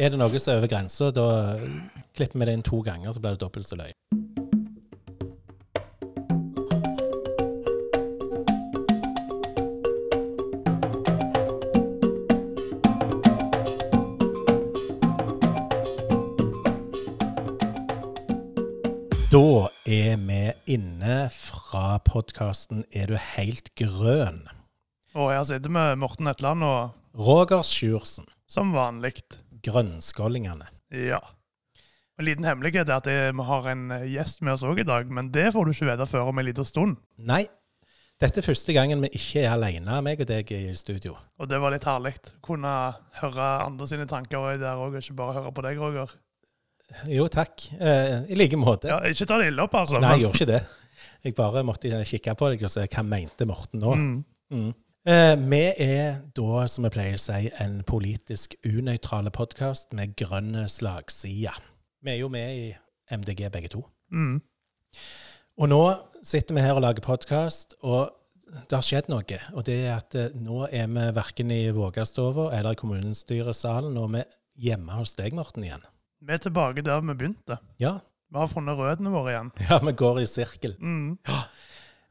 Er det noe som er over grensa, da klipper vi det inn to ganger, så blir det dobbelt så løye. Da er vi inne fra podkasten Er du helt grønn? Og her sitter vi, Morten Etland, og Roger Sjursen, som vanlig. Grønnskålingene. Ja. En liten hemmelighet er at vi har en eh, gjest med oss òg i dag, men det får du ikke vite før om en liten stund. Nei, dette er første gangen vi ikke er alene, meg og deg i studio. Og det var litt herlig. Kunne høre andre sine tanker der òg, ikke bare høre på deg, Roger. Jo, takk. Eh, I like måte. Ja, ikke ta det ille opp, altså. Nei, jeg gjorde ikke det. Jeg bare måtte kikke på deg og se hva mente Morten nå. Mm. Mm. Eh, vi er da, som jeg pleier å si, en politisk unøytrale podkast med grønn slagside. Vi er jo med i MDG begge to. Mm. Og nå sitter vi her og lager podkast, og det har skjedd noe. Og det er at eh, nå er vi verken i Vågastova eller i kommunestyresalen. og vi er hjemme hos deg, Morten, igjen. Vi er tilbake der vi begynte. Ja, Vi har funnet røttene våre igjen. ja vi går i sirkel. Mm.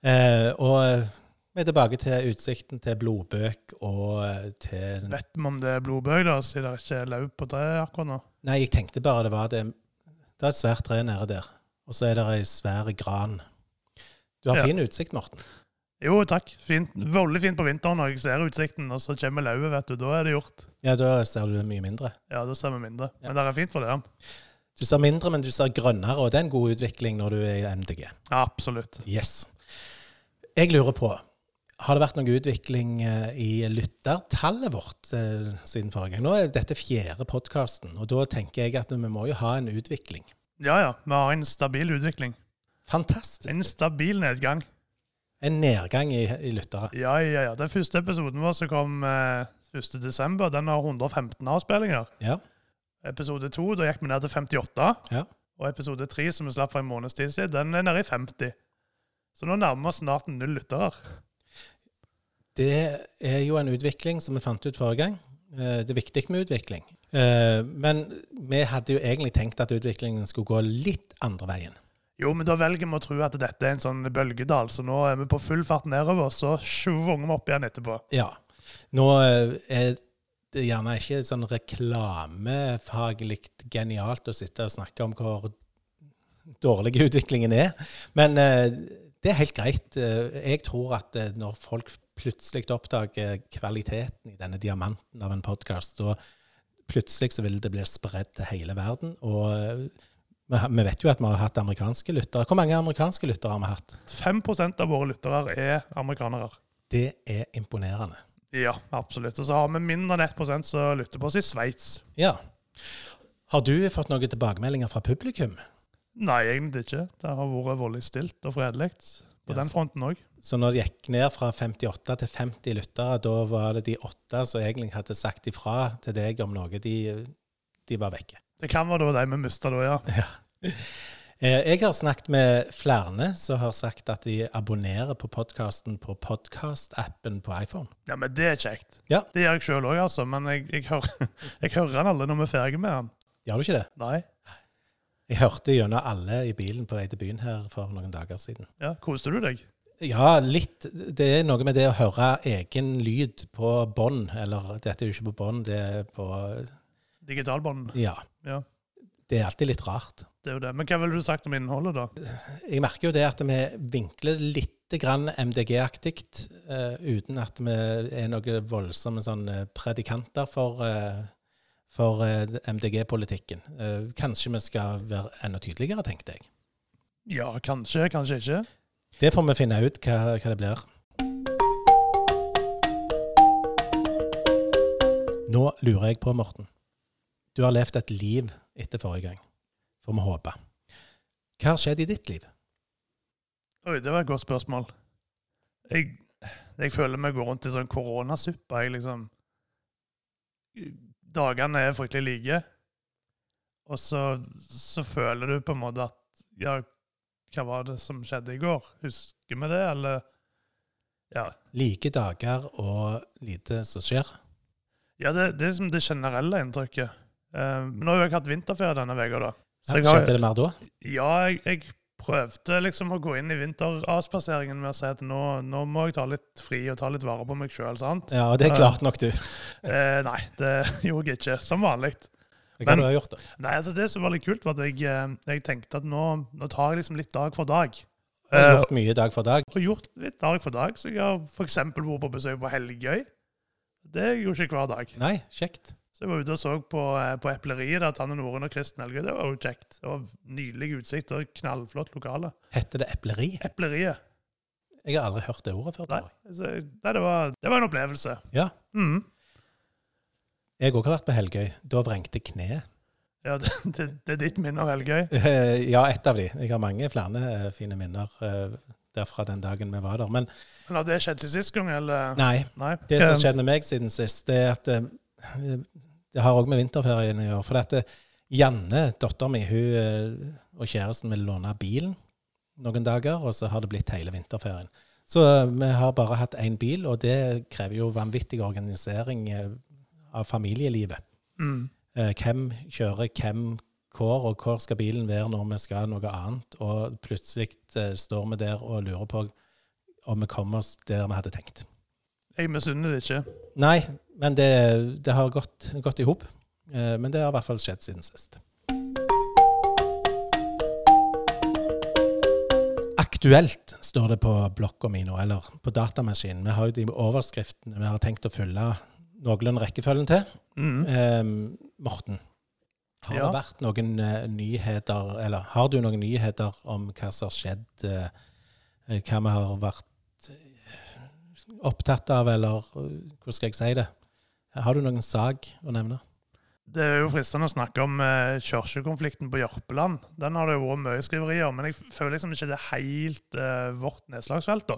Eh, og vi er tilbake til utsikten til blodbøk og eh, til Vet vi om det er blodbøk, da, siden det ikke er lauv på treet akkurat nå? Nei, jeg tenkte bare det var det Det er et svært tre nede der. Og så er det ei svær gran. Du har Ja. fin utsikt, Morten. Jo, takk. Fint. Veldig fint på vinteren når jeg ser utsikten, og så kommer lauvet, vet du. Da er det gjort. Ja, da ser du mye mindre. Ja, da ser vi mindre. Ja. Men det er fint for det. Ja. Du ser mindre, men du ser grønnere, og det er en god utvikling når du er i MDG. Absolutt. Yes. Jeg lurer på, har det vært noen utvikling eh, i lyttertallet vårt eh, siden forrige gang? Nå er dette fjerde podkasten, og da tenker jeg at vi må jo ha en utvikling. Ja, ja. Vi har en stabil utvikling. Fantastisk. En stabil nedgang. En nedgang i, i lyttere. Ja, ja, ja. Den første episoden vår som kom eh, 1. desember, den har 115 avspillinger. Ja. Episode 2, da gikk vi ned til 58. Ja. Og episode 3, som vi slapp for en måneds tid siden, den er nede i 50. Så nå nærmer vi oss snart null lyttere. Det er jo en utvikling som vi fant ut forrige gang. Eh, Det er viktig med utvikling. Eh, Men vi hadde jo egentlig tenkt at utviklingen skulle gå litt andre veien. Jo, men da velger vi å tro at dette er en sånn bølgedal, så nå er vi på full fart nedover, så svunger vi opp igjen etterpå. Ja. Nå eh, er det gjerne ikke sånn reklamefaglig genialt å sitte og snakke om hvor dårlig utviklingen er, men det er helt greit. Jeg tror at når folk plutselig oppdager kvaliteten i denne diamanten av en podkast, da plutselig så vil det bli spredd til hele verden. Og eh, vi vet jo at vi har hatt amerikanske lyttere. Hvor mange amerikanske lyttere har vi hatt? 5 av våre lyttere er amerikanere. Det er imponerende. Ja, absolutt. Og så har vi mindre enn 1 som lytter på oss i Sveits. Ja. Har du fått noen tilbakemeldinger fra publikum? Nei, egentlig ikke. Det har vært voldelig stilt og fredelig på Ja, den fronten òg. Så når det gikk ned fra 58 til 50 lyttere, da var det de åtte som egentlig hadde sagt ifra til deg om noe, de, de var vekke. Det kan være det var de vi mista da, ja. ja. Jeg har snakket med flere som har sagt at de abonnerer på podkasten på podkastappen på iPhone. Ja, Men det er kjekt. Ja. Det gjør jeg sjøl òg, altså. Men jeg, jeg, hører, jeg hører den alle når vi er ferdige med den. Gjør du ikke det? Nei. Jeg hørte gjennom alle i bilen på vei til byen her for noen dager siden. Ja, Koste du deg? Ja, litt. Det er noe med det å høre egen lyd på bånd. Eller dette er jo ikke på bånd, det er på Digitalbånd. Ja. Ja. Det er alltid litt rart. Det er jo det. Men hva ville du sagt om innholdet, da? Jeg merker jo det at vi vinkler litt grann MDG-aktig, uh, uten at vi er noen voldsomme sånn eh, predikanter for, uh, for eh, MDG-politikken. Eh, kanskje vi skal være enda tydeligere, tenkte jeg. Ja, kanskje, kanskje ikke. Det får vi finne ut hva, hva det blir. Nå lurer jeg på, Morten. Du har levd et liv etter forrige gang, får vi håpe. Hva har skjedd i ditt liv? Oi, det var et godt spørsmål. Jeg, jeg føler vi går rundt i sånn koronasuppe. Jeg liksom Dagene er fryktelig like. Og så, så føler du på en måte at Ja, hva var det som skjedde i går? Husker vi det, eller Ja. Like dager og lite som skjer? Ja, det, det er som det generelle inntrykket. Uh, nå har jeg hatt vinterferie denne uka, da. Så jeg har, Skjedde det mer da? ja, jeg, jeg prøvde liksom å gå inn i vinteravspaseringen med å si at nå, nå må jeg ta litt fri og ta litt vare på meg sjøl, sant? Ja, og det klart nok du. uh, nei, det gjorde jeg ikke, som vanlig. Hva Men- du har gjort da? Nei, altså Det som var litt kult, var at jeg, eh, jeg tenkte at nå, nå tar jeg liksom litt dag for dag. Du har Eh, gjort mye dag for dag. og gjort litt dag for dag. Så jeg har f.eks. vært på besøk på Helgøy. Det gjorde jeg ikke hver dag. Nei, kjekt. Så jeg var ute og så på, eh, på Epleriet, der Tanne Norun og Kristen Helgøy. Det var jo kjekt. Det var Nydelig utsikt og knallflott lokale. Heter det epleri? Epleriet. Jeg har aldri hørt det ordet før. Nei, altså, nei det, var, det var en opplevelse. Ja. Mhm. Jeg òg har vært på Helgøy. Da vrengte kneet. Ja, det, det, det er ditt minne av Helgøy. Eh, Ja, ett av de. Jeg har mange flere eh, fine minner eh, derfra den dagen vi var der. Men Men har det skjedd til sist gang, eller? nei, Nei. det som skjedde med meg siden sist, det er at Det har òg med vinterferien å gjøre. For eh, Janne, dattera mi, hun og kjæresten vil låne bilen noen dager, og så har det blitt hele vinterferien. Så vi har bare hatt én bil, og det krever jo vanvittig organisering av familielivet. Mm. Eh, hvem kjører hvem hvor, og hvor skal bilen være når vi skal noe annet? Og plutselig eh, står vi der og lurer på om vi kommer oss der vi hadde tenkt. Jeg misunner det ikke. Nei, men det, det har gått, gått i hop. Eh, men det har i hvert fall skjedd siden sist. Aktuelt står det på blokka mi nå, eller på datamaskinen. Vi har jo de overskriftene vi har tenkt å fylle noenlunde rekkefølgen til. Mm. Eh, Morten, har Ja. det vært noen uh, nyheter, eller har du noen nyheter om hva som har skjedd, Uh, hva vi har vært eh, opptatt av, eller uh, hvordan skal jeg si det? Har du noen sak å nevne? Det er jo fristende å snakke om eh, kirkekonflikten på Jørpeland. Den har det jo vært mye skriverier om, men jeg føler liksom ikke det er helt eh, vårt nedslagsfelt. da.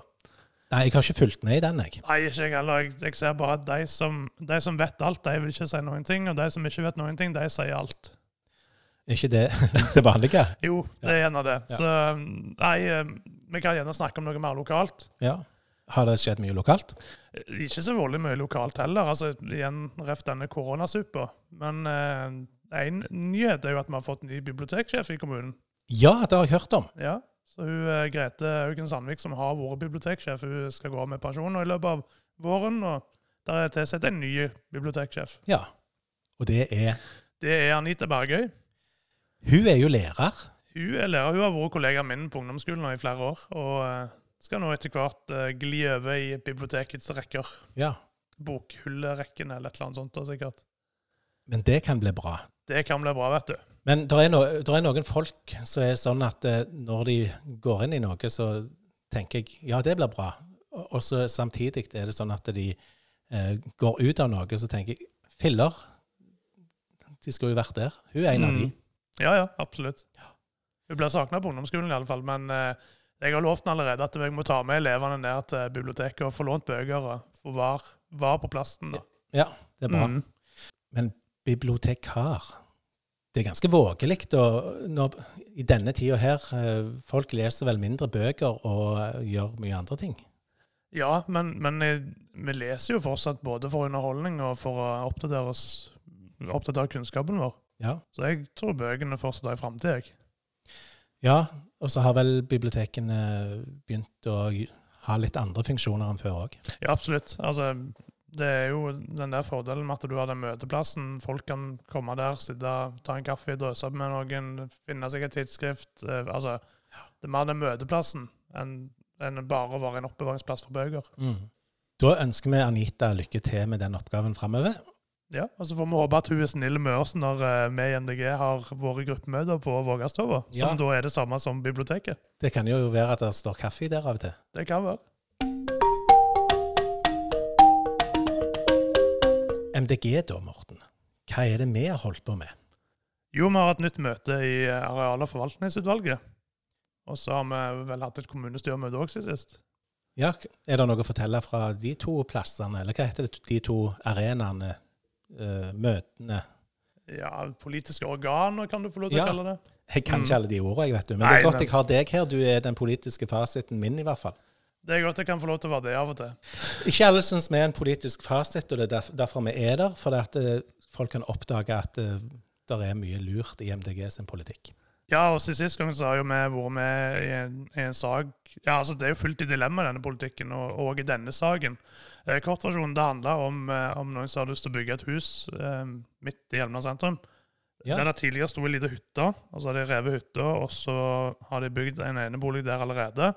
Nei, jeg har ikke fulgt med i den, jeg. Nei, ikke jeg heller. Jeg, ser bare at de som, de som vet alt, de vil ikke si noen ting, og de som ikke vet noen ting, de sier alt. Er ikke det det vanlige? Jo, det er gjerne det. Ja. Så nei, eh, vi kan gjerne snakke om noe mer lokalt. Ja. Har det skjedd mye lokalt? Ikke så voldelig mye lokalt heller. altså Igjen ref denne koronasuppa. Men én nyhet er jo at vi har fått ny biblioteksjef i kommunen. Ja, det har jeg hørt om. Ja, så hun, eh, Grete Haugen Sandvik, som har vært biblioteksjef, hun skal gå av med pensjon i løpet av våren. og Der er tilsatt en ny biblioteksjef. Ja. Og det er Det er Anita Bergøy. Hun er jo lærer. Hun er lærer. Hun har vært kollegaen min på ungdomsskolen nå i flere år. Og eh, skal nå etter hvert eh, gli over i bibliotekets rekker. Ja. Bokhullrekken eller et eller annet sånt. sikkert. Men det kan bli bra. Det kan bli bra, vet du. Men det er, no, er noen folk som er sånn at eh, når de går inn i noe, så tenker jeg ja, det blir bra. Og så samtidig er det sånn at de eh, går ut av noe, så tenker jeg filler. De skulle jo vært der. Hun er en av de. Mm. Ja, ja, absolutt. Hun blir savna på ungdomsskolen i alle fall, men eh, jeg har lovt allerede at jeg må ta med elevene ned til biblioteket og få lånt bøker og få var, var på plassen. da. Ja, det er bra. Mm. Men bibliotekar Det er ganske vågelig i denne tida her. eh, Folk leser vel mindre bøker og eh, gjør mye andre ting. Ja, men, men eh, vi leser jo fortsatt både for underholdning og for å oppdatere, oss, oppdatere kunnskapen vår. Ja. Så jeg tror bøkene fortsatt er i framtida. Ja, og så har vel bibliotekene begynt å ha litt andre funksjoner enn før òg. Ja, absolutt. Altså, det er jo den der fordelen med at du har den møteplassen. Folk kan komme der, sitte, ta en kaffe, drøse med noen, finne seg et tidsskrift. Eh, altså, det er mer den møteplassen enn enn bare å være en oppbevaringsplass for bøker. Mm. Da ønsker vi Anita lykke til med den oppgaven framover. Ja, og Så får vi håpe at hun er snill med oss når eh, vi i MDG har våre gruppemøter på Vågastova, som Ja. da er det samme som biblioteket. Det kan jo være at det står kaffe der av og til. Det kan være. MDG da, Morten. Hva er det vi har holdt på med? Jo, vi har hatt nytt møte i areal- og forvaltningsutvalget. Og så har vi vel hatt et kommunestyremøte òg siden sist. Ja, Er det noe å fortelle fra de to plassene, eller hva heter det, de to arenaene, eh, møtene? Ja, politiske organer, kan du få lov til Ja. å kalle det. Jeg kan Mm. ikke alle de ordene, jeg vet du. Men Nei, det er godt men- jeg har deg her. Du er den politiske fasiten min, i hvert fall. Det er godt jeg kan få lov til å være det av og til. Ikke alle syns vi er en politisk fasit, og det er derf- derfor vi er der. For at eh, folk kan oppdage at eh, det er mye lurt i MDG sin politikk. Ja, og sist gang så har jo vi vært med i en, i en sak Ja, altså Det er jo fullt i dilemma, denne politikken, og, og i denne saken. Eh, kortversjonen det handler om, om noen som har lyst til å bygge et hus eh, midt i Hjelmeland sentrum. Ja. Der det tidligere sto ei lita hytte, og så har de revet hytta, og så har de bygd en enebolig der allerede,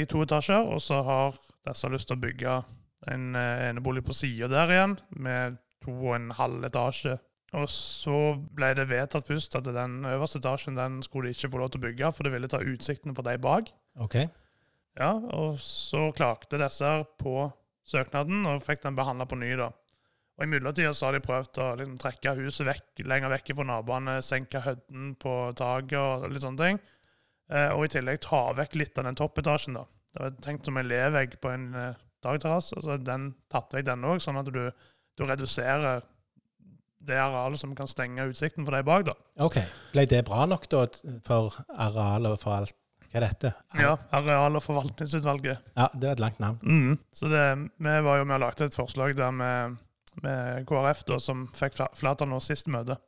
i to etasjer. Og så har disse lyst til å bygge en eh, enebolig på sida der igjen, med to og en halv etasje. Og så ble det vedtatt først at den øverste etasjen den skulle de ikke få lov til å bygge, for det ville ta utsikten for de bak. OK? Ja, og så klagde disse på søknaden og fikk den behandla på ny. da. Og I mellomtida har de prøvd å liksom, trekke huset vekk, lenger vekk fra naboene, senke høyden på taket og litt sånne ting. Eh, og i tillegg ta vekk litt av den toppetasjen. da. Det var tenkt som en levegg på en eh, dagterrasse. og så er den tatt vekk, den òg, sånn at du, du reduserer det arealet som kan stenge utsikten for deg bak. da. ok. Ble det bra nok da for arealet og for alt? Hva er dette? Ja, Areal- og forvaltningsutvalget. Ja, Det er et langt navn. Mm. Så det, vi var jo med og lagde et forslag der med, med KrF, da, som fikk flertall nå sist møte.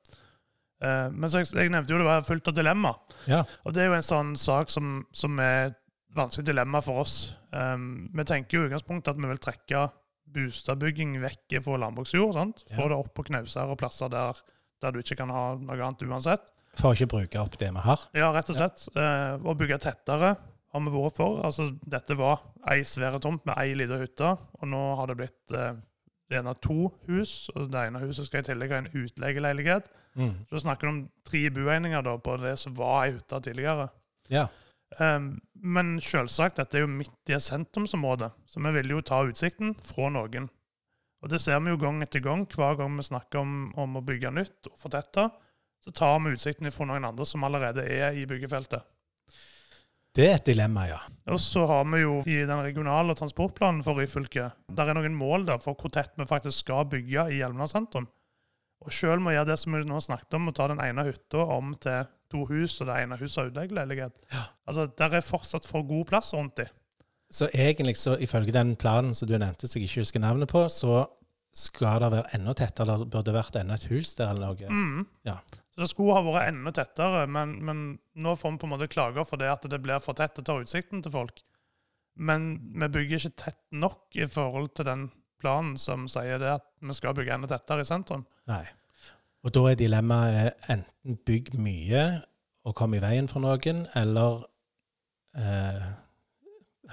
Eh, men så jeg, jeg nevnte jo det var fullt av dilemma. Ja. Og det er jo en sånn sak som, som er et vanskelig dilemma for oss. Um, vi tenker jo i utgangspunktet at vi vil trekke boligbygging vekk fra landbruksjord. sant? Få Ja. det opp på knauser og plasser der, der du ikke kan ha noe annet uansett. For å ikke bruke opp det vi har. Ja, rett og slett. Eh, å bygge tettere har vi vært for. Altså, dette var ei svære tomt med ei lita hytte, og nå har det blitt eh, av to hus. og Det ene huset skal i tillegg ha en utleieleilighet. Mm. Så snakker vi om tre bueininger da, på det som var ei hytte tidligere. Ja. Um, men selvsagt, dette er jo midt i et sentrumsområde, så vi vil jo ta utsikten fra noen. Og det ser vi jo gang etter gang. Hver gang vi snakker om, om å bygge nytt og fortette, så tar vi utsikten fra noen andre som allerede er i byggefeltet. Det er et dilemma, ja. Og så har vi jo i den regionale transportplanen for Ryfylke Der er noen mål der for hvor tett vi faktisk skal bygge i Hjelmeland sentrum. Og selv må jeg gjøre det som vi nå snakket om, å ta den ene hytta om til to hus, og det ene huset har utleieleilighet. Altså, der er fortsatt for god plass rundt de. Så egentlig, så ifølge den planen som du nevnte, som jeg ikke husker navnet på, så skal det være enda tettere. eller burde det vært enda et hus der eller noe. Mm. Ja. Det skulle ha vært enda tettere, men, men nå får vi på en måte klager for det at det blir for tett og tar utsikten til folk. Men vi bygger ikke tett nok i forhold til den planen som sier det at vi skal bygge enda tettere i sentrum. Nei. Og da er dilemmaet enten bygg mye og kom i veien for noen, eller eh,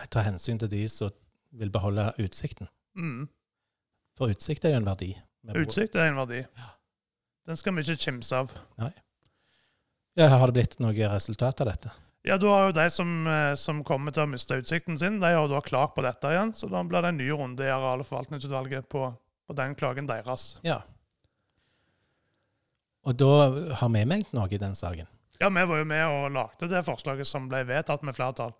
ta hensyn til de som vil beholde utsikten. Mm. For utsikt er jo en verdi. Utsikt er en verdi. Den skal vi ikke kimse av. Ja, har det blitt noe resultat av dette? Ja, du har jo de som, eh, som kommer til å miste utsikten sin, de har da klagt på dette igjen. Så da blir det en ny runde i areal- og forvaltningsutvalget på, på den klagen deres. Ja. Og da har vi ment noe i den saken. Ja, vi var jo med og lagde det forslaget som ble vedtatt med flertall.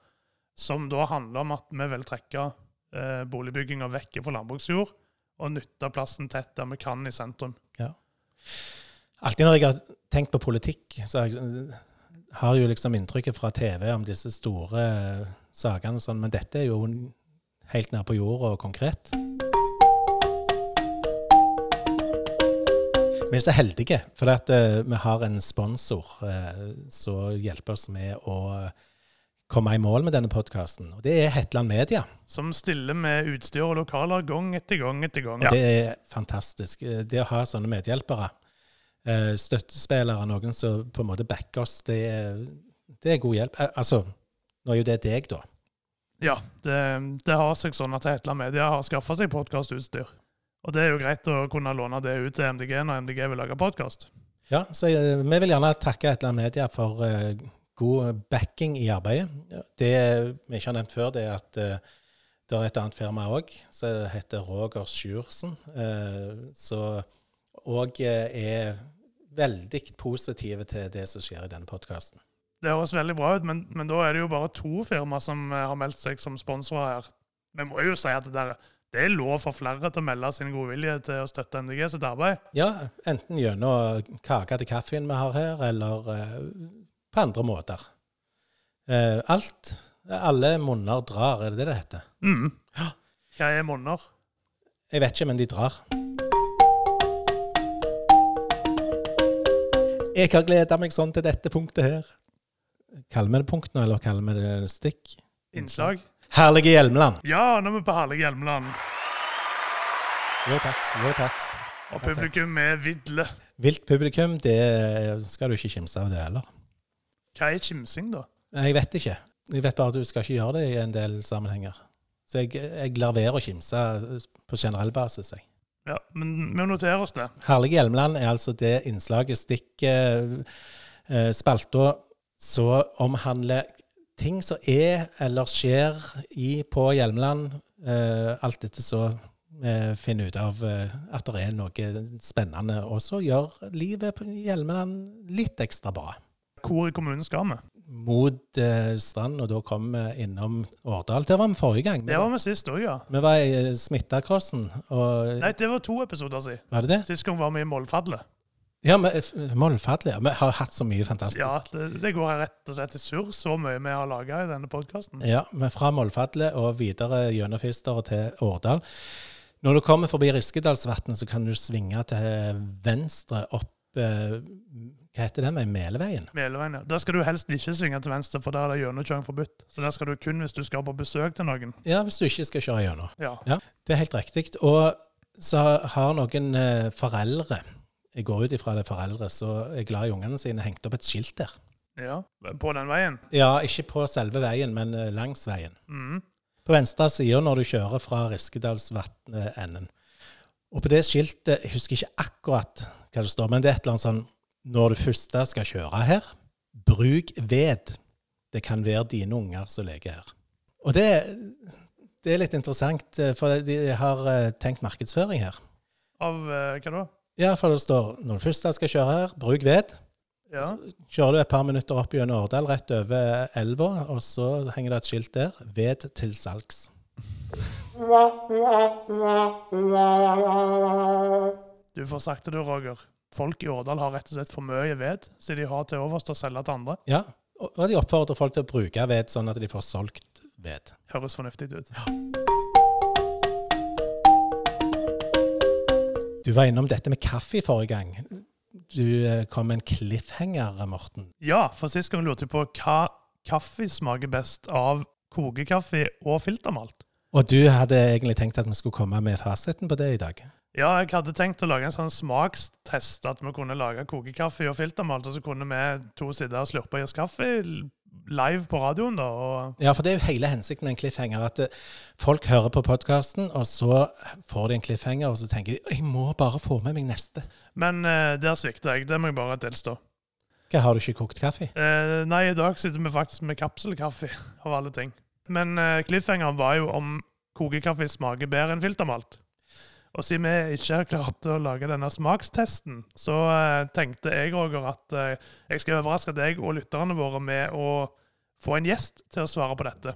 Som da handler om at vi vil trekke eh, boligbygginga vekk fra landbruksjord og nytte plassen tett der vi kan i sentrum. Alltid når jeg har tenkt på politikk, så har jeg har jo liksom inntrykket fra TV om disse store eh, sakene og sånn, men dette er jo helt nær på jorda og konkret. Vi er så heldige, for at, uh, vi har en sponsor uh, som hjelper oss med å komme i mål med denne podkasten. Og det er Hetland Media. Som stiller med utstyr og lokaler gang etter gang etter gang. Det er fantastisk. Eh, Det å ha sånne medhjelpere, eh, støttespillere, noen som på en måte backer oss, det det er god hjelp. Eh, Altså, nå er jo det deg, da. Ja, det, det har seg sånn at Hetla Media har skaffa seg podkastutstyr. Og det er jo greit å kunne låne det ut til MDG når MDG vil lage podkast. Ja, så eh, vi vil gjerne takke Hetla Media for eh, god backing i arbeidet. Det vi ikke har nevnt før, det er at eh, det er et annet firma òg, som heter Roger Sjursen, eh, så òg er veldig positive til det som skjer i denne podkasten. Det høres veldig bra ut, men, men da er det jo bare to firma som eh, har meldt seg som sponsorer her. Vi må jo si at det, der, det er lov for flere til å melde sin godvilje til å støtte MDG sitt arbeid. Ja, enten gjennom kaka til kaffen vi har her, eller uh, på andre måter. Uh, alt. Alle monner drar, er det det det heter? Mm. Hva er monner? Jeg vet ikke, men de drar. Jeg har gleda meg sånn til dette punktet her. Kaller vi det punkt nå, eller kaller vi det stikk? Innslag. Herlige Hjelmeland. Ja, nå er vi på herlige Hjelmeland. Jo takk. Jo takk. Og publikum er vidle. Vilt publikum, det skal du ikke kimse av det heller. Hva er kimsing, da? Jeg vet ikke. Jeg vet bare at du skal ikke gjøre det i en del sammenhenger. Så jeg, jeg lar være å kimse på generell basis. Jeg. Ja, Men vi noterer oss det. Herlig Hjelmeland er altså det innslaget, stikk eh, spalta, så omhandler ting som er eller skjer i, på Hjelmeland. Eh, alt dette så vi finner ut av eh, at det er noe spennende, og så gjør livet på Hjelmeland litt ekstra bra. Hvor i kommunen skal vi? Mot eh, strand, og da kom vi innom Årdal. Der var vi forrige gang. Det var vi sist òg, ja. Vi var i eh, Smittacrossen, og Nei, det var to episoder siden. Var det det? Sist gang var vi i Målfadle. Ja, men eh, Mollfadlet. Ja. Vi har hatt så mye fantastisk. Ja, det, det går rett og slett i surr så mye vi har laga i denne podkasten. Ja, men fra Mollfadlet og videre gjennom Fister og til Årdal. Når du kommer forbi Riskedalsvatnet, så kan du svinge til venstre opp eh, Hva heter den Meleveien? Meleveien, ja. Der skal du helst ikke svinge til venstre, for der er det gjennomkjøring forbudt. Så der skal du kun hvis du skal på besøk til noen. Ja, hvis du ikke skal kjøre gjennom. Ja. Ja, det er helt riktig. Og så har noen eh, foreldre Jeg går ut ifra det er foreldre som er glad i ungene sine, hengt opp et skilt der. ja. På den veien. Ja, ikke på selve veien, men eh, langs veien. Mm. På venstre side når du kjører fra Riskedalsvatnet-enden. Og på det skiltet, jeg husker ikke akkurat hva det står, men det er et eller annet sånn Når du først skal kjøre her, bruk ved. Det kan være dine unger som leker her. Og det, det er litt interessant, eh, for de har eh, tenkt markedsføring her. Av eh, hva da? Ja, for det står når du først skal kjøre her, bruk ved. Ja. Så Kjører du et par minutter opp gjennom Årdal, rett over elva, og så henger det et skilt der. Ved til salgs. Du får sagt det du, Roger. Folk i Årdal har rett og slett for mye ved, så de har til overs til å selge til andre. Ja, og de oppfordrer folk til å bruke ved, sånn at de får solgt ved. Høres fornuftig ut. Du var innom dette med kaffe i forrige gang. Du eh, kom med en cliffhanger, Morten. Ja, for sist gang lurte jeg på hva kaffe smaker best av kokekaffe og filtermalt. Og du hadde egentlig tenkt at vi skulle komme med fasiten på det i dag. Ja, jeg hadde tenkt å lage en sånn smakstest, at vi kunne lage kokekaffe og filtermalt, og så kunne vi to sitte og slurpe i oss kaffe live på radioen, da. Ja, for det er jo hele hensikten med en cliffhanger. At eh, folk hører på podkasten, og så får de en cliffhanger, og så tenker de jeg må bare få med meg neste. Men eh, der svikter jeg. Det må jeg bare tilstå. Hva, har du ikke kokt kaffe? Eh, nei, i dag sitter vi faktisk med kapselkaffe, av alle ting. Men eh, cliffhangeren var jo om kokekaffe smaker bedre enn filtermalt. Og siden vi ikke har klart å lage denne smakstesten, så eh, tenkte jeg Roger, at eh, jeg skal overraske deg og lytterne våre med å få en gjest til å svare på dette.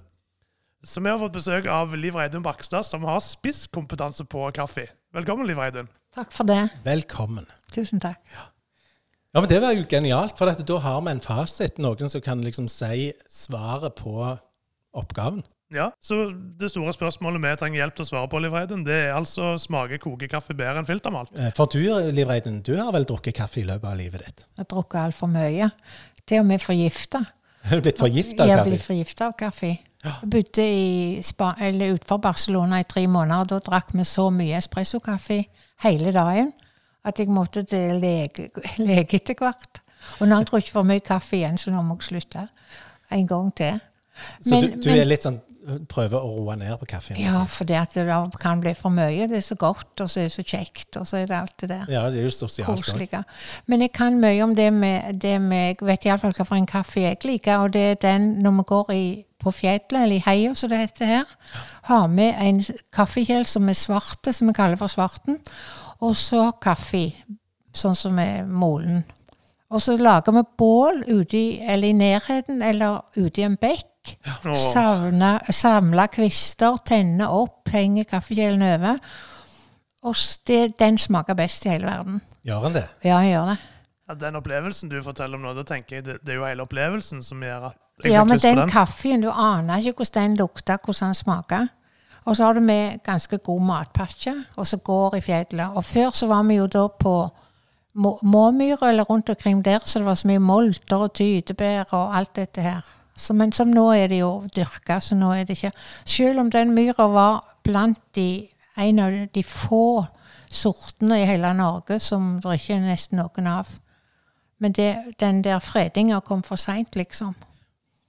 Så vi har fått besøk av Liv Reidun Bakstad, som har spisskompetanse på kaffe. Velkommen, Liv Reidun. Takk for det. Velkommen. Tusen takk. Ja, men Det var jo genialt, for da har vi en fasit. Noen som kan liksom si svaret på oppgaven. Ja, Så det store spørsmålet vi trenger hjelp til å svare på, Liv Reidun, det er altså smaker kokekaffe bedre enn filtermalt? Eh, For du, Liv Reidun, du har vel drukket kaffe i løpet av livet ditt? Jeg har drukket altfor mye. Til og med forgifta. Har du blitt forgifta av kaffe? Jeg har blitt forgifta av kaffe. Jeg bodde utenfor Barcelona i tre måneder, og da drakk vi så mye espressokaffe hele dagen at jeg måtte til lege, lege etter hvert. Og nå har jeg drukket for mye kaffe igjen, så nå må jeg slutte en gang til. Så Men- du, du men- er litt sånn prøver å roe ned på kaffen? Ja, for det at det da kan bli for mye. Det er så godt, og så er det så kjekt, og så er det alt det der. Ja, det er jo sosialt koselige. Men jeg kan mye om det med, det med Jeg vet iallfall hvilken kaffe jeg liker, og det er den når vi går i, på fjellet, eller i heia som det heter her. Har med en kaffekjel som er svarte, som vi kaller for svarten, og så kaffe, sånn som er molen. Og så lager vi bål ute i, eller i nærheten, eller ute i en bekk. Og Ja. samle kvister, tenne opp, henge kaffekjelen over. Og det, den smaker best i hele verden. Gjør den det? Ja, jeg gjør det. ja, den opplevelsen du forteller om nå, da tenker jeg det, det er jo hele opplevelsen som gjør at jeg Ja, men den den. kaffen, du aner ikke hvordan den lukter, hvordan den smaker. Og så har du med ganske god matpakke, og så går i fjellet. Og før så var vi jo da på Må- Måmyra eller rundt omkring der, så det var så mye molter og tytebær og alt dette her. Så, men som nå er det jo dyrka, så nå er det ikke Selv om den myra var blant de en av de få sortene i hele Norge som det ikke er nesten noen av. Men det, den der fredinga kom for seint, liksom.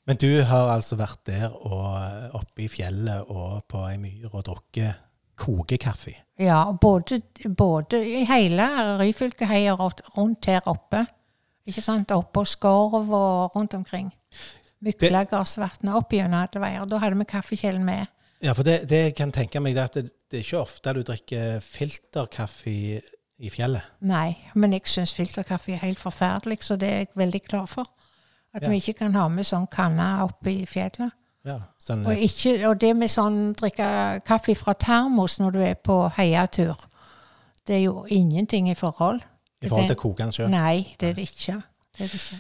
Men du har altså vært der og oppe i fjellet og på ei myr og drukket kokekaffe. Ja, både, både i hele Ryfylkeheia og rundt her oppe. Ikke sant? Oppe på Skorv og rundt omkring. Myklagårdsvatnet opp gjennom alle veier. Da hadde vi kaffekjelen med. Ja, for det, det jeg kan tenke meg det at det, det er ikke ofte du drikker filterkaffe i, i fjellet. Nei, men jeg syns filterkaffe er helt forferdelig, så det er jeg veldig glad for. At Ja. vi ikke kan ha med sånn kanne oppe i fjellet. Ja, sånn, Og, ikke, og det med sånn drikke kaffe fra termos når du er på heiatur, det er jo ingenting i forhold. I forhold til kokende sjø? Nei, det er det ikke. Det er det ikke.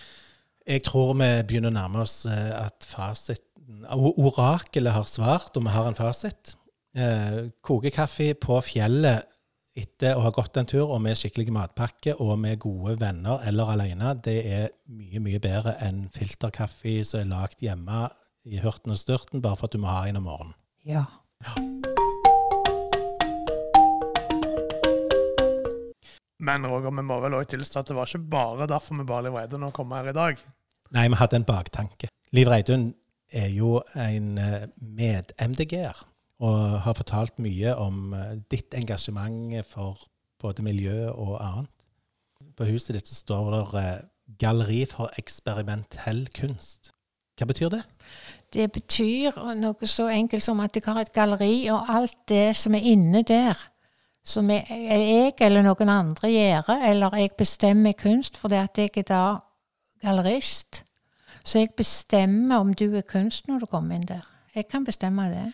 Jeg tror vi begynner å nærme oss eh, at fasiten Orakelet har svart, og vi har en fasit. Eh, kokekaffe på fjellet etter å ha gått en tur, og med skikkelig matpakke og med gode venner eller alene, det er mye, mye bedre enn filterkaffe som er lagd hjemme i hurten og styrten, bare for at du må ha en om morgenen. Ja. Ja. Men Roger, vi må vel også tilstå at det var ikke bare derfor vi ba Liv Reidun å komme her i dag. Nei, vi hadde en baktanke. Liv Reidun er jo en eh, med-MDG-er, og har fortalt mye om eh, ditt engasjement for både miljø og annet. På huset ditt står det eh, 'Galleri for eksperimentell kunst'. Hva betyr det? Det betyr noe så enkelt som at jeg har et galleri, og alt det som er inne der, som jeg, jeg eller noen andre gjør, eller jeg bestemmer kunst, fordi at jeg er da gallerist. Så jeg bestemmer om du er kunst når du kommer inn der. Jeg kan bestemme det.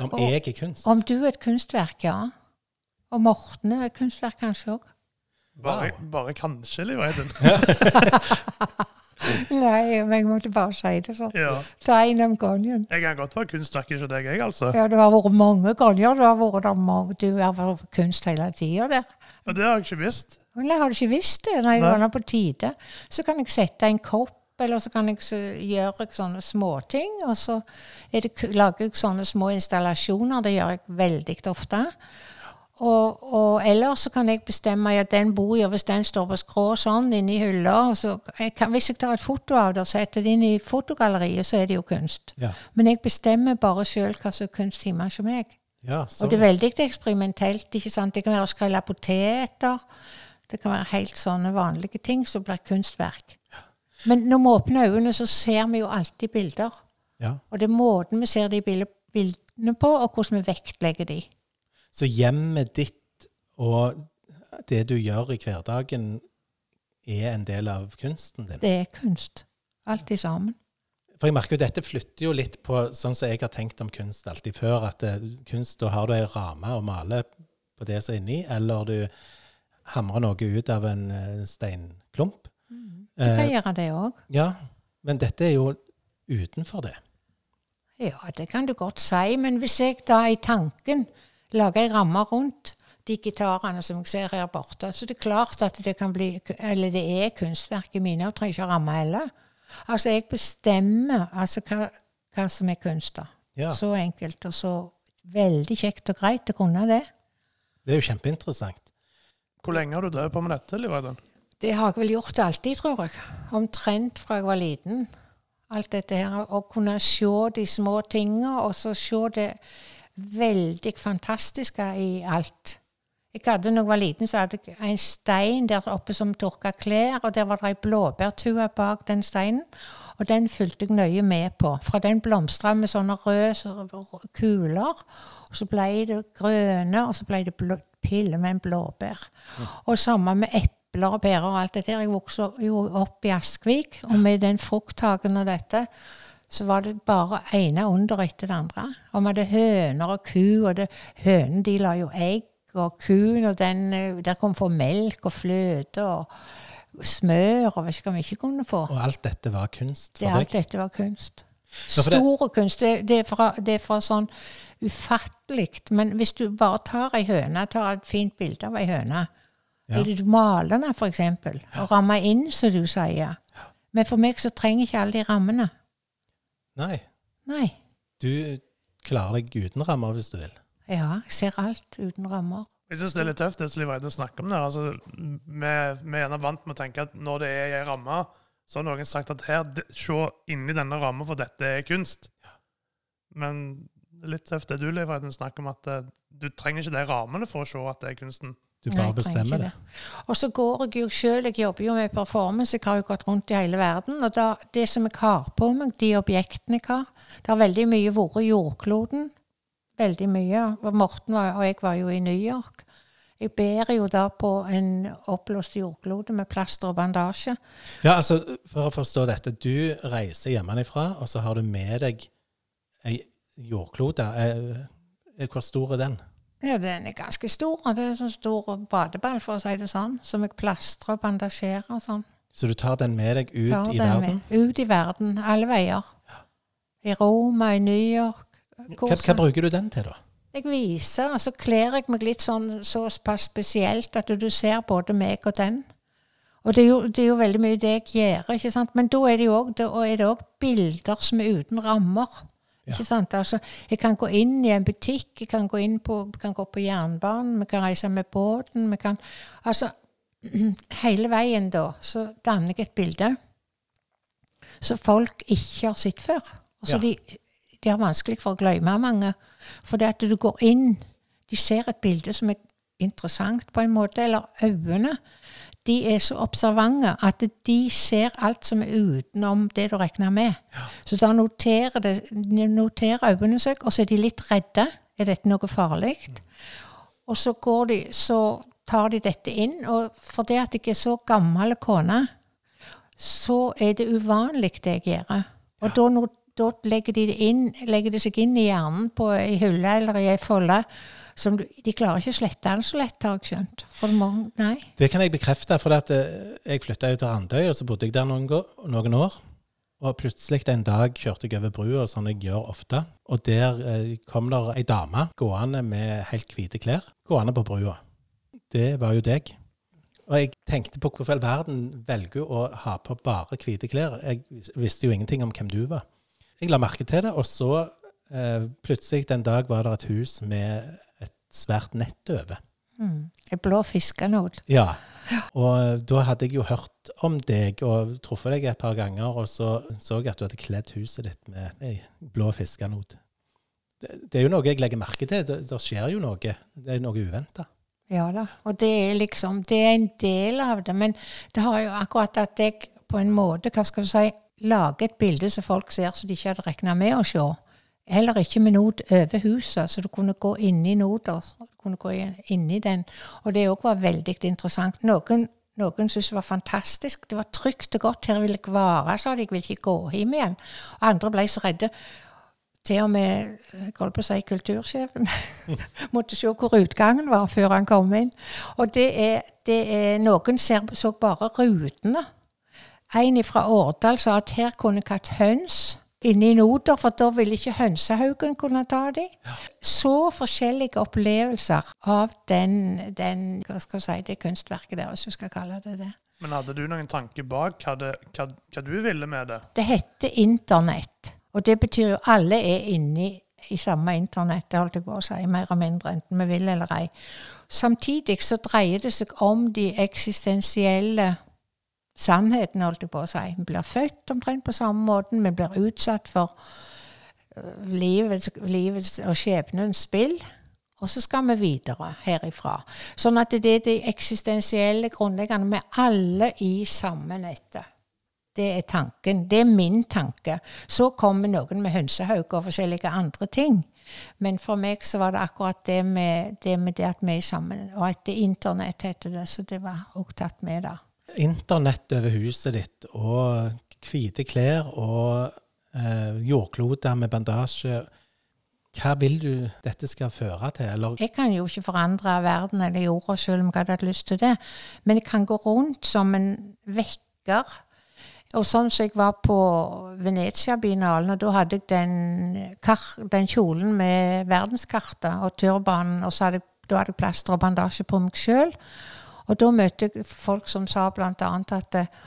Om Og- jeg er kunst? Om du er et kunstverk, ja. Og Morten er et kunstverk kanskje òg. Bare, Wow. bare kanskje, Liv Reidun. Nei, men jeg måtte bare si det sånn. Ja. Ta en om gangen. Jeg kan godt være kunstverk, ikke deg, jeg, altså. Ja, det har vært mange ganger. Du har vært der mange, du har vært kunst hele tida der. Og det har jeg ikke visst. Men jeg har du ikke visst det? Nei, det var nå på tide. Så kan jeg sette en kopp, eller så kan jeg så gjøre sånne småting. Og så er det, lager jeg sånne små installasjoner. Det gjør jeg veldig ofte. Og, og ellers så kan jeg bestemme ja, den bor jeg, hvis den står på skrå sånn inni hylla så jeg kan, Hvis jeg tar et foto av det og setter det inn i fotogalleriet, så er det jo kunst. Ja. Men jeg bestemmer bare sjøl hva som er kunst hjemme hos meg. ja så, Og det er veldig eksperimentelt. ikke sant? Det kan være å skrelle poteter. Det kan være helt sånne vanlige ting som blir kunstverk. Men når vi åpner øynene, så ser vi jo alltid bilder. ja. Og det er måten vi ser de bildene på, og hvordan vi vektlegger de. Så hjemmet ditt og det du gjør i hverdagen, er en del av kunsten din? Det er kunst. Alt i sammen. For jeg merker jo dette flytter jo litt på sånn som jeg har tenkt om kunst alltid før. At det, kunst, da har du ei ramme å male på det som er inni, eller du hamrer noe ut av en steinklump. steinklump. Du kan Eh, gjøre det òg. ja, men dette er jo utenfor det. Ja, det kan du godt si. Men hvis jeg da i tanken lager ei ramme rundt de gitarene som jeg ser her borte, så det er klart at det kan bli Eller det er kunstverket mine, og trenger ikke ramme heller. Altså, jeg bestemmer altså hva, hva som er kunst, da. Ja, Så enkelt og så veldig kjekt og greit å kunne det. Det er jo kjempeinteressant. Hvor lenge har du drevet på med dette, Liv Reidun? Det har jeg vel gjort alltid, tror jeg. Omtrent fra jeg var liten. Alt dette her. Å kunne se de små tingene, og så se det veldig fantastiske i alt. Jeg hadde, når jeg var liten, så hadde jeg en stein der oppe som tørka klær, og der var det ei blåbærtue bak den steinen. Og den fulgte jeg nøye med på. Fra den blomstra med sånne røde kuler, og så ble det grønne, og så ble det blå, pille med en blåbær. Og samme med epler og pærer og alt det der. Jeg vokste jo opp i Askvik, og med den frukthagen og dette, så var det bare ene under etter det andre. Og vi hadde høner og ku, og det, hønene de la jo egg, og kuen og den, eh, der kom for melk og fløte og smør og vet ikke hva vi ikke kunne få. Og alt dette var kunst Det, deg? alt dette var kunst. Stor kunst. Det, det, er fra, det er fra sånn ufattelig. Men hvis du bare tar ei høne, tar et fint bilde av ei høne, Ja. Eller du maler den, for eksempel. Og rammer inn, som du sier. Men for meg så trenger ikke alle de rammene. Nei. Nei. Du klarer deg uten rammer hvis du vil. Ja, jeg ser alt uten rammer. Jeg syns det er litt tøft det som Liv Eide snakker om der. Altså, vi, vi er gjerne vant med å tenke at når det er i ei ramme, så har noen sagt at her, det- se inni denne ramma, for dette er kunst. Men det litt tøft det du lever i, den snakker om, at eh, du trenger ikke de rammene for å se at det er kunsten. Du bare Nei, bestemmer det. det. Og så går jeg jo sjøl, jeg jobber jo med performance, jeg har jo gått rundt i hele verden. Og da, det som jeg har på meg, de objektene jeg har Det har veldig mye vært jordkloden. Veldig mye. Morten var, og jeg var jo i New York. Jeg bærer jo da på en oppblåst jordklode med plaster og bandasje. Ja, altså, For å forstå dette. Du reiser hjemmefra, og så har du med deg ei jordklode. Eh, eh, Hvor stor er den? Ja, den er ganske stor. Det er en sånn stor badeball, for å si det sånn, som jeg plastrer og bandasjerer og sånn. Så du tar den med deg ut Tar i den verden? Med, ut i verden, alle veier. I Roma, i New York. Hva, hva bruker du den til, da? Jeg viser, og så kler jeg meg litt sånn såpass spesielt at du ser både meg og den. Og det er, jo, det er jo veldig mye det jeg gjør, ikke sant? men da er det jo er òg bilder som er uten rammer. Ikke sant? Altså, jeg kan gå inn i en butikk, jeg kan gå, inn på, kan gå på jernbanen, vi kan reise med båten vi kan, Altså, hele veien da så danner jeg et bilde som folk ikke har sett før. Altså, Ja. de, de har vanskelig for å glemme mange. For det at du går inn De ser et bilde som er interessant på en måte, eller øynene. De er så observante at de ser alt som er utenom det du regner med. Så da noterer, det, noterer øynene seg, og så er de litt redde. Er dette noe farlig? Og så, går de, så tar de dette inn, og fordi at jeg er så gammel kone, så er det uvanlig det jeg gjør. Og da, no- da legger, de inn, legger de seg inn i hjernen på ei hylle eller i ei folde. Som du, de klarer ikke å slette den så lett, har jeg skjønt. Må. Det kan jeg bekrefte, for at, eh, jeg flytta jo til Randøy, og så bodde jeg der noen, noen år. Og plutselig en dag kjørte jeg over brua, sånn jeg gjør ofte. Og der eh, kom der ei dame gående med helt hvite klær, gående på brua. Det var jo deg. Og jeg tenkte på hvorfor all verden velger å ha på bare hvite klær. Jeg visste jo ingenting om hvem du var. Jeg la merke til det, og så eh, plutselig en dag var det et hus med svært nett over. Mm. Ei blå fiskenot. Ja. Og da hadde jeg jo hørt om deg og truffet deg et par ganger, og så så jeg at du hadde kledd huset ditt med ei blå fiskenot. Det, det er jo noe jeg legger merke til. Det, det skjer jo noe. Det er noe uventa. Ja da. Og det er liksom Det er en del av det. Men det har jo akkurat at jeg på en måte, hva skal du si, lager et bilde som folk ser som de ikke hadde regna med å se. Heller ikke med not over huset, så du kunne gå inn i noter. Kunne gå inn den. Og det òg var veldig interessant. Noen, noen syntes det var fantastisk. Det var trygt og godt. Her vil jeg være, sa de. Jeg vil ikke gå hjem igjen. Og andre ble så redde. Til og med jeg holdt på å si kultursjefen måtte se hvor utgangen var før han kom inn. Og det er, det er Noen ser, så bare rutene. En fra Årdal sa at her kunne jeg hatt høns inne i noter, for da ville ikke hønsehaugen kunne ta dem. Så forskjellige opplevelser av den, den hva skal jeg si, det kunstverket der, hvis du skal kalle det det. Men hadde du noen tanke bak hva, det, hva, hva du ville med det? Det heter internett. Og det betyr jo alle er inni i samme internett, det holdt jeg på å si, mer og mindre, enten vi vil eller ei. Samtidig så dreier det seg om de eksistensielle sannhetene, holdt jeg på å si. Vi blir født omtrent på samme måten, vi blir utsatt for øh, livets, livets og skjebnens spill. Og så skal vi videre herifra. Sånn at det er de eksistensielle grunnleggende er alle i samme nettet. Det er tanken. Det er min tanke. Så kommer noen med hønsehauk og forskjellige andre ting. Men for meg så var det akkurat det med det, med det at vi er sammen. Og at det internett heter det, så det var også tatt med der. Internett over huset ditt og hvite klær og eh, jordkloder med bandasje. Hva vil du dette skal føre til? Eller Jeg kan jo ikke forandre verden eller jorda selv om jeg hadde hatt lyst til det, men jeg kan gå rundt som en vekker. Og sånn som jeg var på Venezia-binalen, og da hadde jeg den, den kjolen med verdenskartet og turbanen, og hadde jeg, da hadde jeg plaster og bandasje på meg sjøl. Og da møtte jeg folk som sa annet at eh,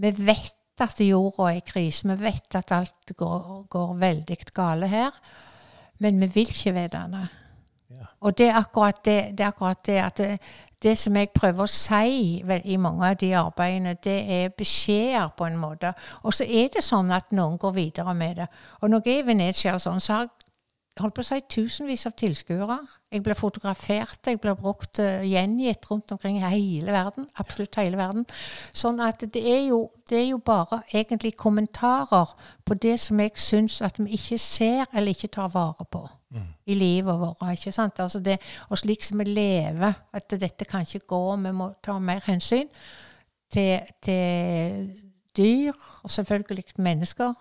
vi vet at jorda er i krise, vi vet at alt går, går veldig gale her, men vi vil ikke vite det. Ja. Og det er akkurat det, det, er akkurat det at det, det som jeg prøver å si vel, i mange av de arbeidene, det er beskjeder på en måte. Og så er det sånn at noen går videre med det. Og når jeg er i Venezia, sånn, så har jeg holdt på å si tusenvis av tilskuere. Jeg ble fotografert, jeg ble brukt uh, gjengitt rundt omkring i hele verden. Absolutt hele verden. Sånn at det er jo, det er jo bare egentlig kommentarer på det som jeg syns at vi ikke ser eller ikke tar vare på i livet vårt. ikke sant? Altså det, og slik som vi lever, at dette kan ikke gå, vi må ta mer hensyn til, til dyr, og selvfølgelig mennesker.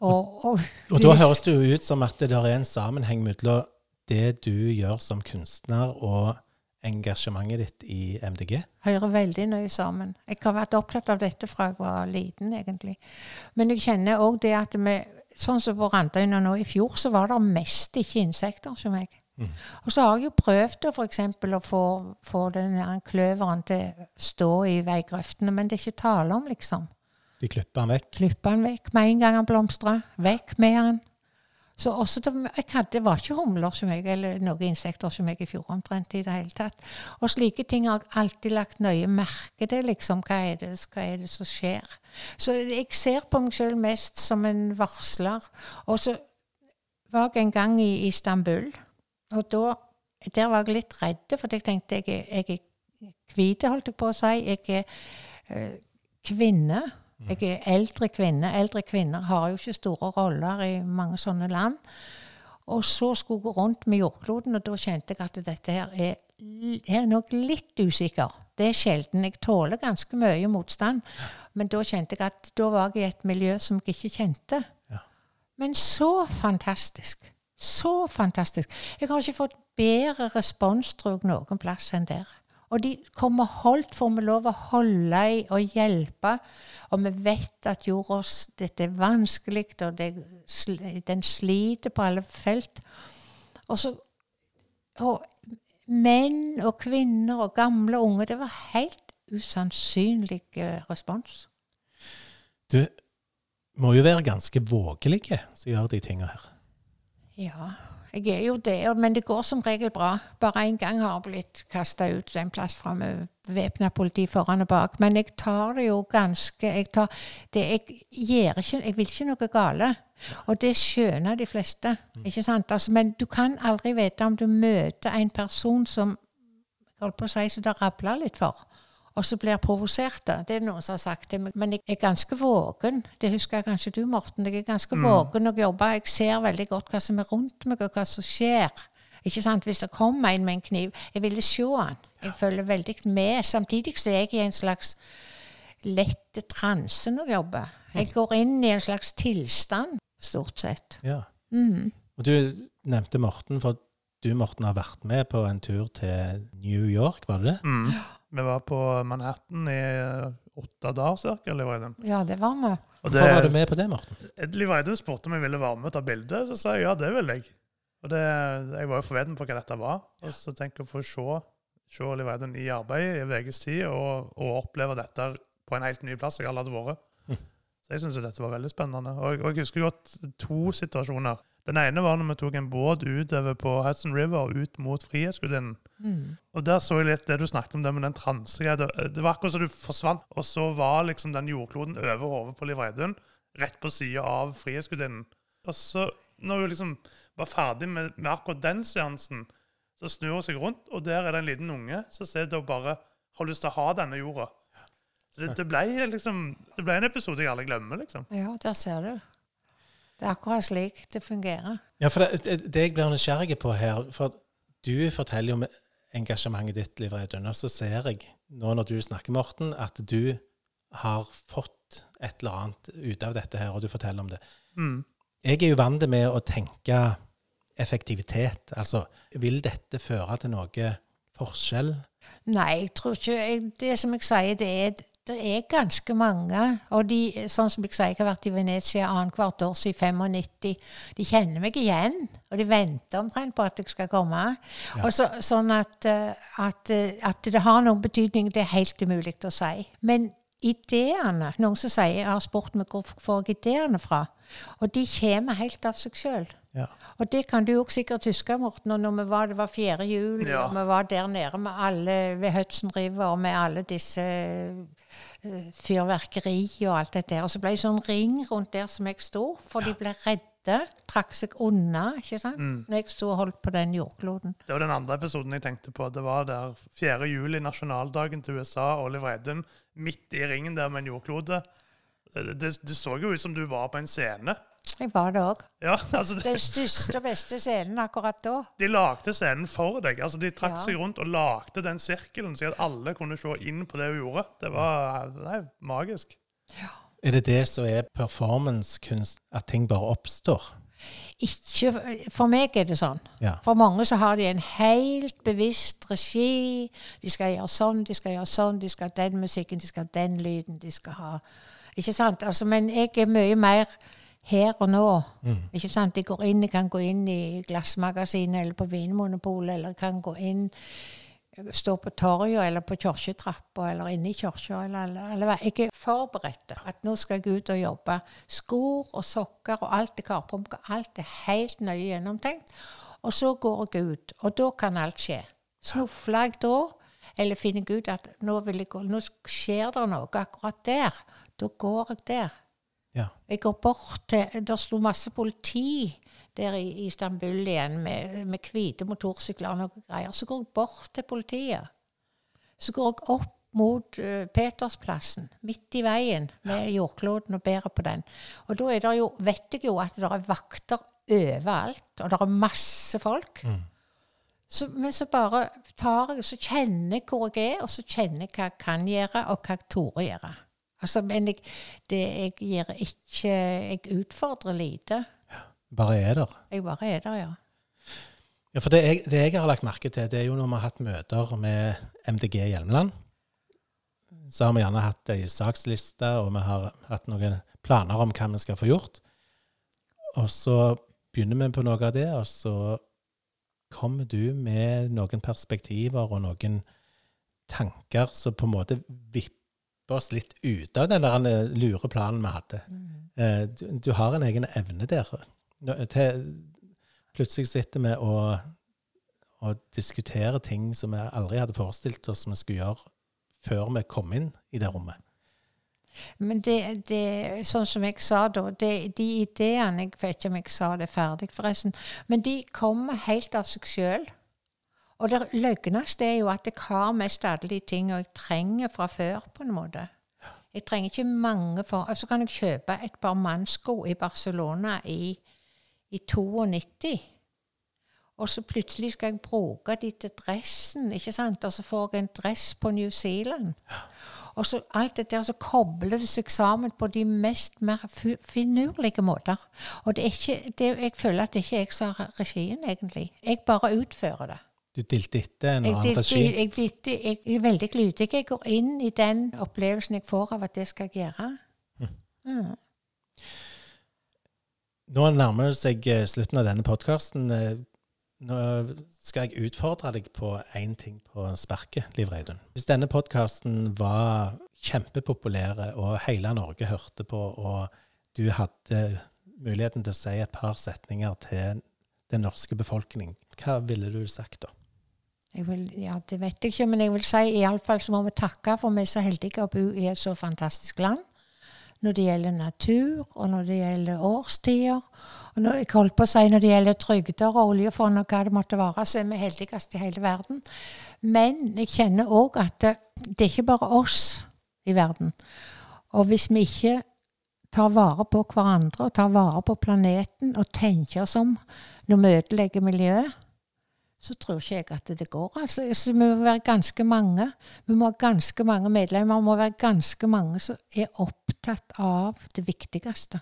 Og, og, Og da høres det jo ut som at det er en sammenheng mellom det du gjør som kunstner, og engasjementet ditt i MDG. hører veldig nøye sammen. Jeg har vært opptatt av dette fra jeg var liten, egentlig. Men jeg kjenner òg det at vi Sånn som på Randøyna nå i fjor, så var det mest ikke insekter som meg. Mm. Og så har jeg jo prøvd å, for eksempel, å få, få den kløveren til å stå i veigrøftene, men det er ikke tale om, liksom. De klipper han vekk. Klipper den vekk med en gang han blomstrer. Vekk med den. Så også det, var ikke humler som jeg, eller noen insekter som jeg i fjor omtrent i det hele tatt. Og slike ting har jeg alltid lagt nøye merke til. liksom, hva er, det, hva er det som skjer? Så jeg ser på meg sjøl mest som en varsler. Og så var jeg en gang i Istanbul, og da der var jeg litt redd, for jeg tenkte jeg, jeg er hvit, holdt jeg på å si. Jeg er øh, kvinne. Jeg er eldre kvinne. Eldre kvinner har jo ikke store roller i mange sånne land. Og så skulle jeg gå rundt med jordkloden, og da kjente jeg at dette her er, jeg er nok litt usikker. Det er sjelden. Jeg tåler ganske mye motstand. Men da kjente jeg at da var jeg i et miljø som jeg ikke kjente. Ja. Men så fantastisk. Så fantastisk. Jeg har ikke fått bedre respons, tror jeg, noen plass enn der. Og de kommer holdt, får vi lov å holde i og hjelpe. Og vi vet at jorda dette er vanskelig, og det, den sliter på alle felt. Og så og menn og kvinner og gamle og unge. Det var helt usannsynlig eh, respons. Du må jo være ganske vågelige som gjør de tinga her. Ja, jeg er jo det, men det går som regel bra. Bare én gang har jeg blitt kasta ut en plass fra med væpna politi foran og bak. Men jeg tar det jo ganske Jeg, tar, det, jeg, ikke, jeg vil ikke noe gale. Og det skjønner de fleste. ikke sant? Altså, men du kan aldri vite om du møter en person som holdt på å si, så det rabler litt for. Og så blir provosert. da. Det er noen som har sagt det. Men jeg er ganske våken. Det husker jeg kanskje du, Morten. Jeg er ganske våken og jobber. Jeg ser veldig godt hva som er rundt meg, og hva som skjer. Ikke sant? Hvis det kommer en med en kniv, jeg ville se han. Jeg følger veldig med. Samtidig så er jeg i en slags lette transe når jeg jobber. Jeg går inn i en slags tilstand, stort sett. Ja. Mm. Og du nevnte Morten, for du Morten har vært med på en tur til New York, var det det? Mm. Vi var på Manhattan i eh, åtte dager Reidun. Ja, det var vi. Og Hvorfor var du med på det, Morten? Liv Eidun spurte om jeg ville være med og ta bilde, så sa jeg ja, det vil jeg. Og det, jeg var jo forveden på hva dette var. Og så tenker jeg å få se, se Liv Eidun i arbeid i VGs tid, og, og oppleve dette på en helt ny plass jeg aldri hadde vært. Mhm. Så jeg syns dette var veldig spennende. Og, jeg- og jeg husker godt to situasjoner. Den ene var når vi tok en båt utover på Hudson River ut mot Frihetsgudinnen. Mm. Og der så jeg litt det du snakket om, det med den transegreia. Det, det var akkurat som du forsvant, og så var liksom den jordkloden over hodet på Liv Reidun, rett på sida av Frihetsgudinnen. Og så, når hun liksom var ferdig med, med akkurat den seansen, så snur hun seg rundt, og der er det en liten unge som ser da bare har lyst til å ha denne jorda. Så det, det, ble liksom, det ble en episode jeg aldri glemmer, liksom. Ja, der ser du. Det er akkurat slik det fungerer. Ja, for det, det, det jeg blir nysgjerrig på her For du forteller jo om engasjementet ditt, Liv Reidun, og så ser jeg nå når du snakker, Morten, at du har fått et eller annet ut av dette her, og du forteller om det. Mm. Jeg er jo vant med å tenke effektivitet. Altså, vil dette føre til noe forskjell? Nei, jeg tror ikke jeg, Det som jeg sier, det er Det er ganske mange. Og de, sånn som jeg sier, jeg har vært i Venezia annethvert år siden 95. De kjenner meg igjen, og de venter omtrent på at jeg skal komme. Ja. Og så, sånn at, eh, at, eh, at det har noen betydning, det er helt umulig å si. Men ideene Noen som sier jeg har spurt meg hvor får jeg ideene fra. Og de kommer helt av seg sjøl. Ja. Og det kan du òg sikkert huske, Morten. Og når vi var, det var 4. juli, Ja. og vi var der nede med alle ved Hudson River og med alle disse fyrverkeri og alt det der. Og så ble det sånn ring rundt der som jeg sto, for de ble redde. Trakk seg unna, ikke sant? Når jeg sto og holdt på den jordkloden. Det var den andre episoden jeg tenkte på. Det var der 4. juli, nasjonaldagen til USA. Oliver Edum midt i ringen der med en jordklode. Det, det, det så jo ut som du var på en scene. Jeg var det òg. Ja, altså Den største og beste scenen akkurat da. De lagde scenen for deg. altså De trakk Ja. seg rundt og lagde den sirkelen, så at alle kunne se inn på det hun gjorde. Det var nei, magisk. Er det det som er performancekunst, at ting bare oppstår? Ikke, for meg er det sånn. Ja. For mange så har de en helt bevisst regi. De skal gjøre sånn, de skal gjøre sånn, de skal ha den musikken, de skal ha den lyden, de skal ha Ikke sant? Altså, men jeg er mye mer her og nå. Ikke sant? De går inn, de kan gå inn i Glassmagasinet eller på Vinmonopolet, eller kan gå inn stå på torget eller på kirketrappa eller inne i kirka. Eller, eller, eller, jeg er forberedt. At nå skal jeg ut og jobbe. Skor og sokker og alt er karpumka. Alt er helt nøye gjennomtenkt. Og så går jeg ut, og da kan alt skje. Snufler jeg da, eller finner jeg ut at nå, vil jeg gå, nå skjer det noe akkurat der, da går jeg der. Ja. Jeg går bort til Det sto masse politi der i Istanbul igjen med, med hvite motorsykler og noe greier. Så går jeg bort til politiet. Så går jeg opp mot uh, Petersplassen, midt i veien, med jordkloden og bærer på den. Og da er det jo, vet jeg jo at det er vakter overalt, og det er masse folk. Så, men så bare tar jeg, så kjenner jeg hvor jeg er, og så kjenner jeg hva jeg kan gjøre, og hva jeg torde gjøre. Altså, men jeg, det, jeg gir ikke Jeg utfordrer lite. Bare er der. Jeg bare er der, ja. Ja, for det jeg, det jeg har lagt merke til, det er jo når vi har hatt møter med MDG Hjelmeland, så har vi gjerne hatt ei saksliste, og vi har hatt noen planer om hva vi skal få gjort. Og så begynner vi på noe av det, og så kommer du med noen perspektiver og noen tanker som på en måte vipper oss litt ut av den der eh, lure planen vi hadde. Eh, Du, du har en egen evne der. Til, plutselig sitter vi og, og diskuterer ting som vi aldri hadde forestilt oss vi skulle gjøre før vi kom inn i det rommet. Men det, det, sånn som jeg sa da, det, de ideene Jeg vet ikke om jeg sa det ferdig, forresten. Men de kommer helt av seg sjøl. Og det løgneste er jo at jeg har mest alle de tingene jeg trenger fra før, på en måte. Jeg trenger ikke mange for Og Så kan jeg kjøpe et par mannsko i Barcelona i, i 92. Og så plutselig skal jeg bruke de til dressen, ikke sant? Og så får jeg en dress på New Zealand. Og så alt det der, så kobler det seg sammen på de mest mer finurlige måter. Og det er ikke, det, jeg føler at det ikke er jeg som har regien, egentlig. Jeg bare utfører det. Du dilter etter en annen regi. jeg, dilter- jeg, er veldig lydig. Jeg går inn i den opplevelsen jeg får av at det skal jeg gjøre. Mm. Nå nærmer det seg eh, slutten av denne podkasten. Nå skal jeg utfordre deg på én ting på sparket, Liv Reidun. Hvis denne podkasten var kjempepopulære, og hele Norge hørte på, og du hadde muligheten til å si et par setninger til den norske befolkning, hva ville du sagt da? Vil, ja, det vet jeg ikke, men jeg vil si iallfall så må vi takke for vi er så heldige å bo i et så fantastisk land. Når det gjelder natur, og når det gjelder årstider. Og når, jeg holdt på å si når det gjelder trygder og oljefond og hva det måtte være, så er vi heldigst i hele verden. Men jeg kjenner òg at det, det er ikke bare oss i verden. Og hvis vi ikke tar vare på hverandre og tar vare på planeten og tenker oss om når vi ødelegger miljøet, så tror ikke jeg at det går. Altså, så vi må være ganske mange. Vi må ha ganske mange medlemmer. Vi må være ganske mange som er opptatt av det viktigste.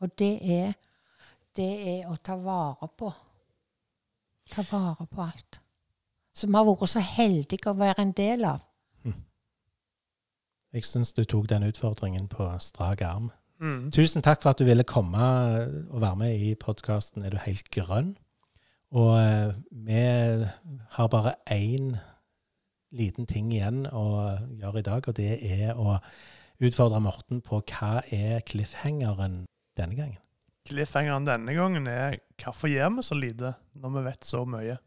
Og det er, det er å ta vare på. Ta vare på alt. Som vi har vært så heldige å være en del av. Jeg syns du tok den utfordringen på strak arm. Mm. Tusen takk for at du ville komme og være med i podkasten Er du helt grønn? Og eh, vi har bare én liten ting igjen å gjøre i dag, og det er å utfordre Morten på hva er cliffhangeren denne gangen. Cliffhangeren denne gangen er hvorfor gjør vi så lite når vi vet så mye?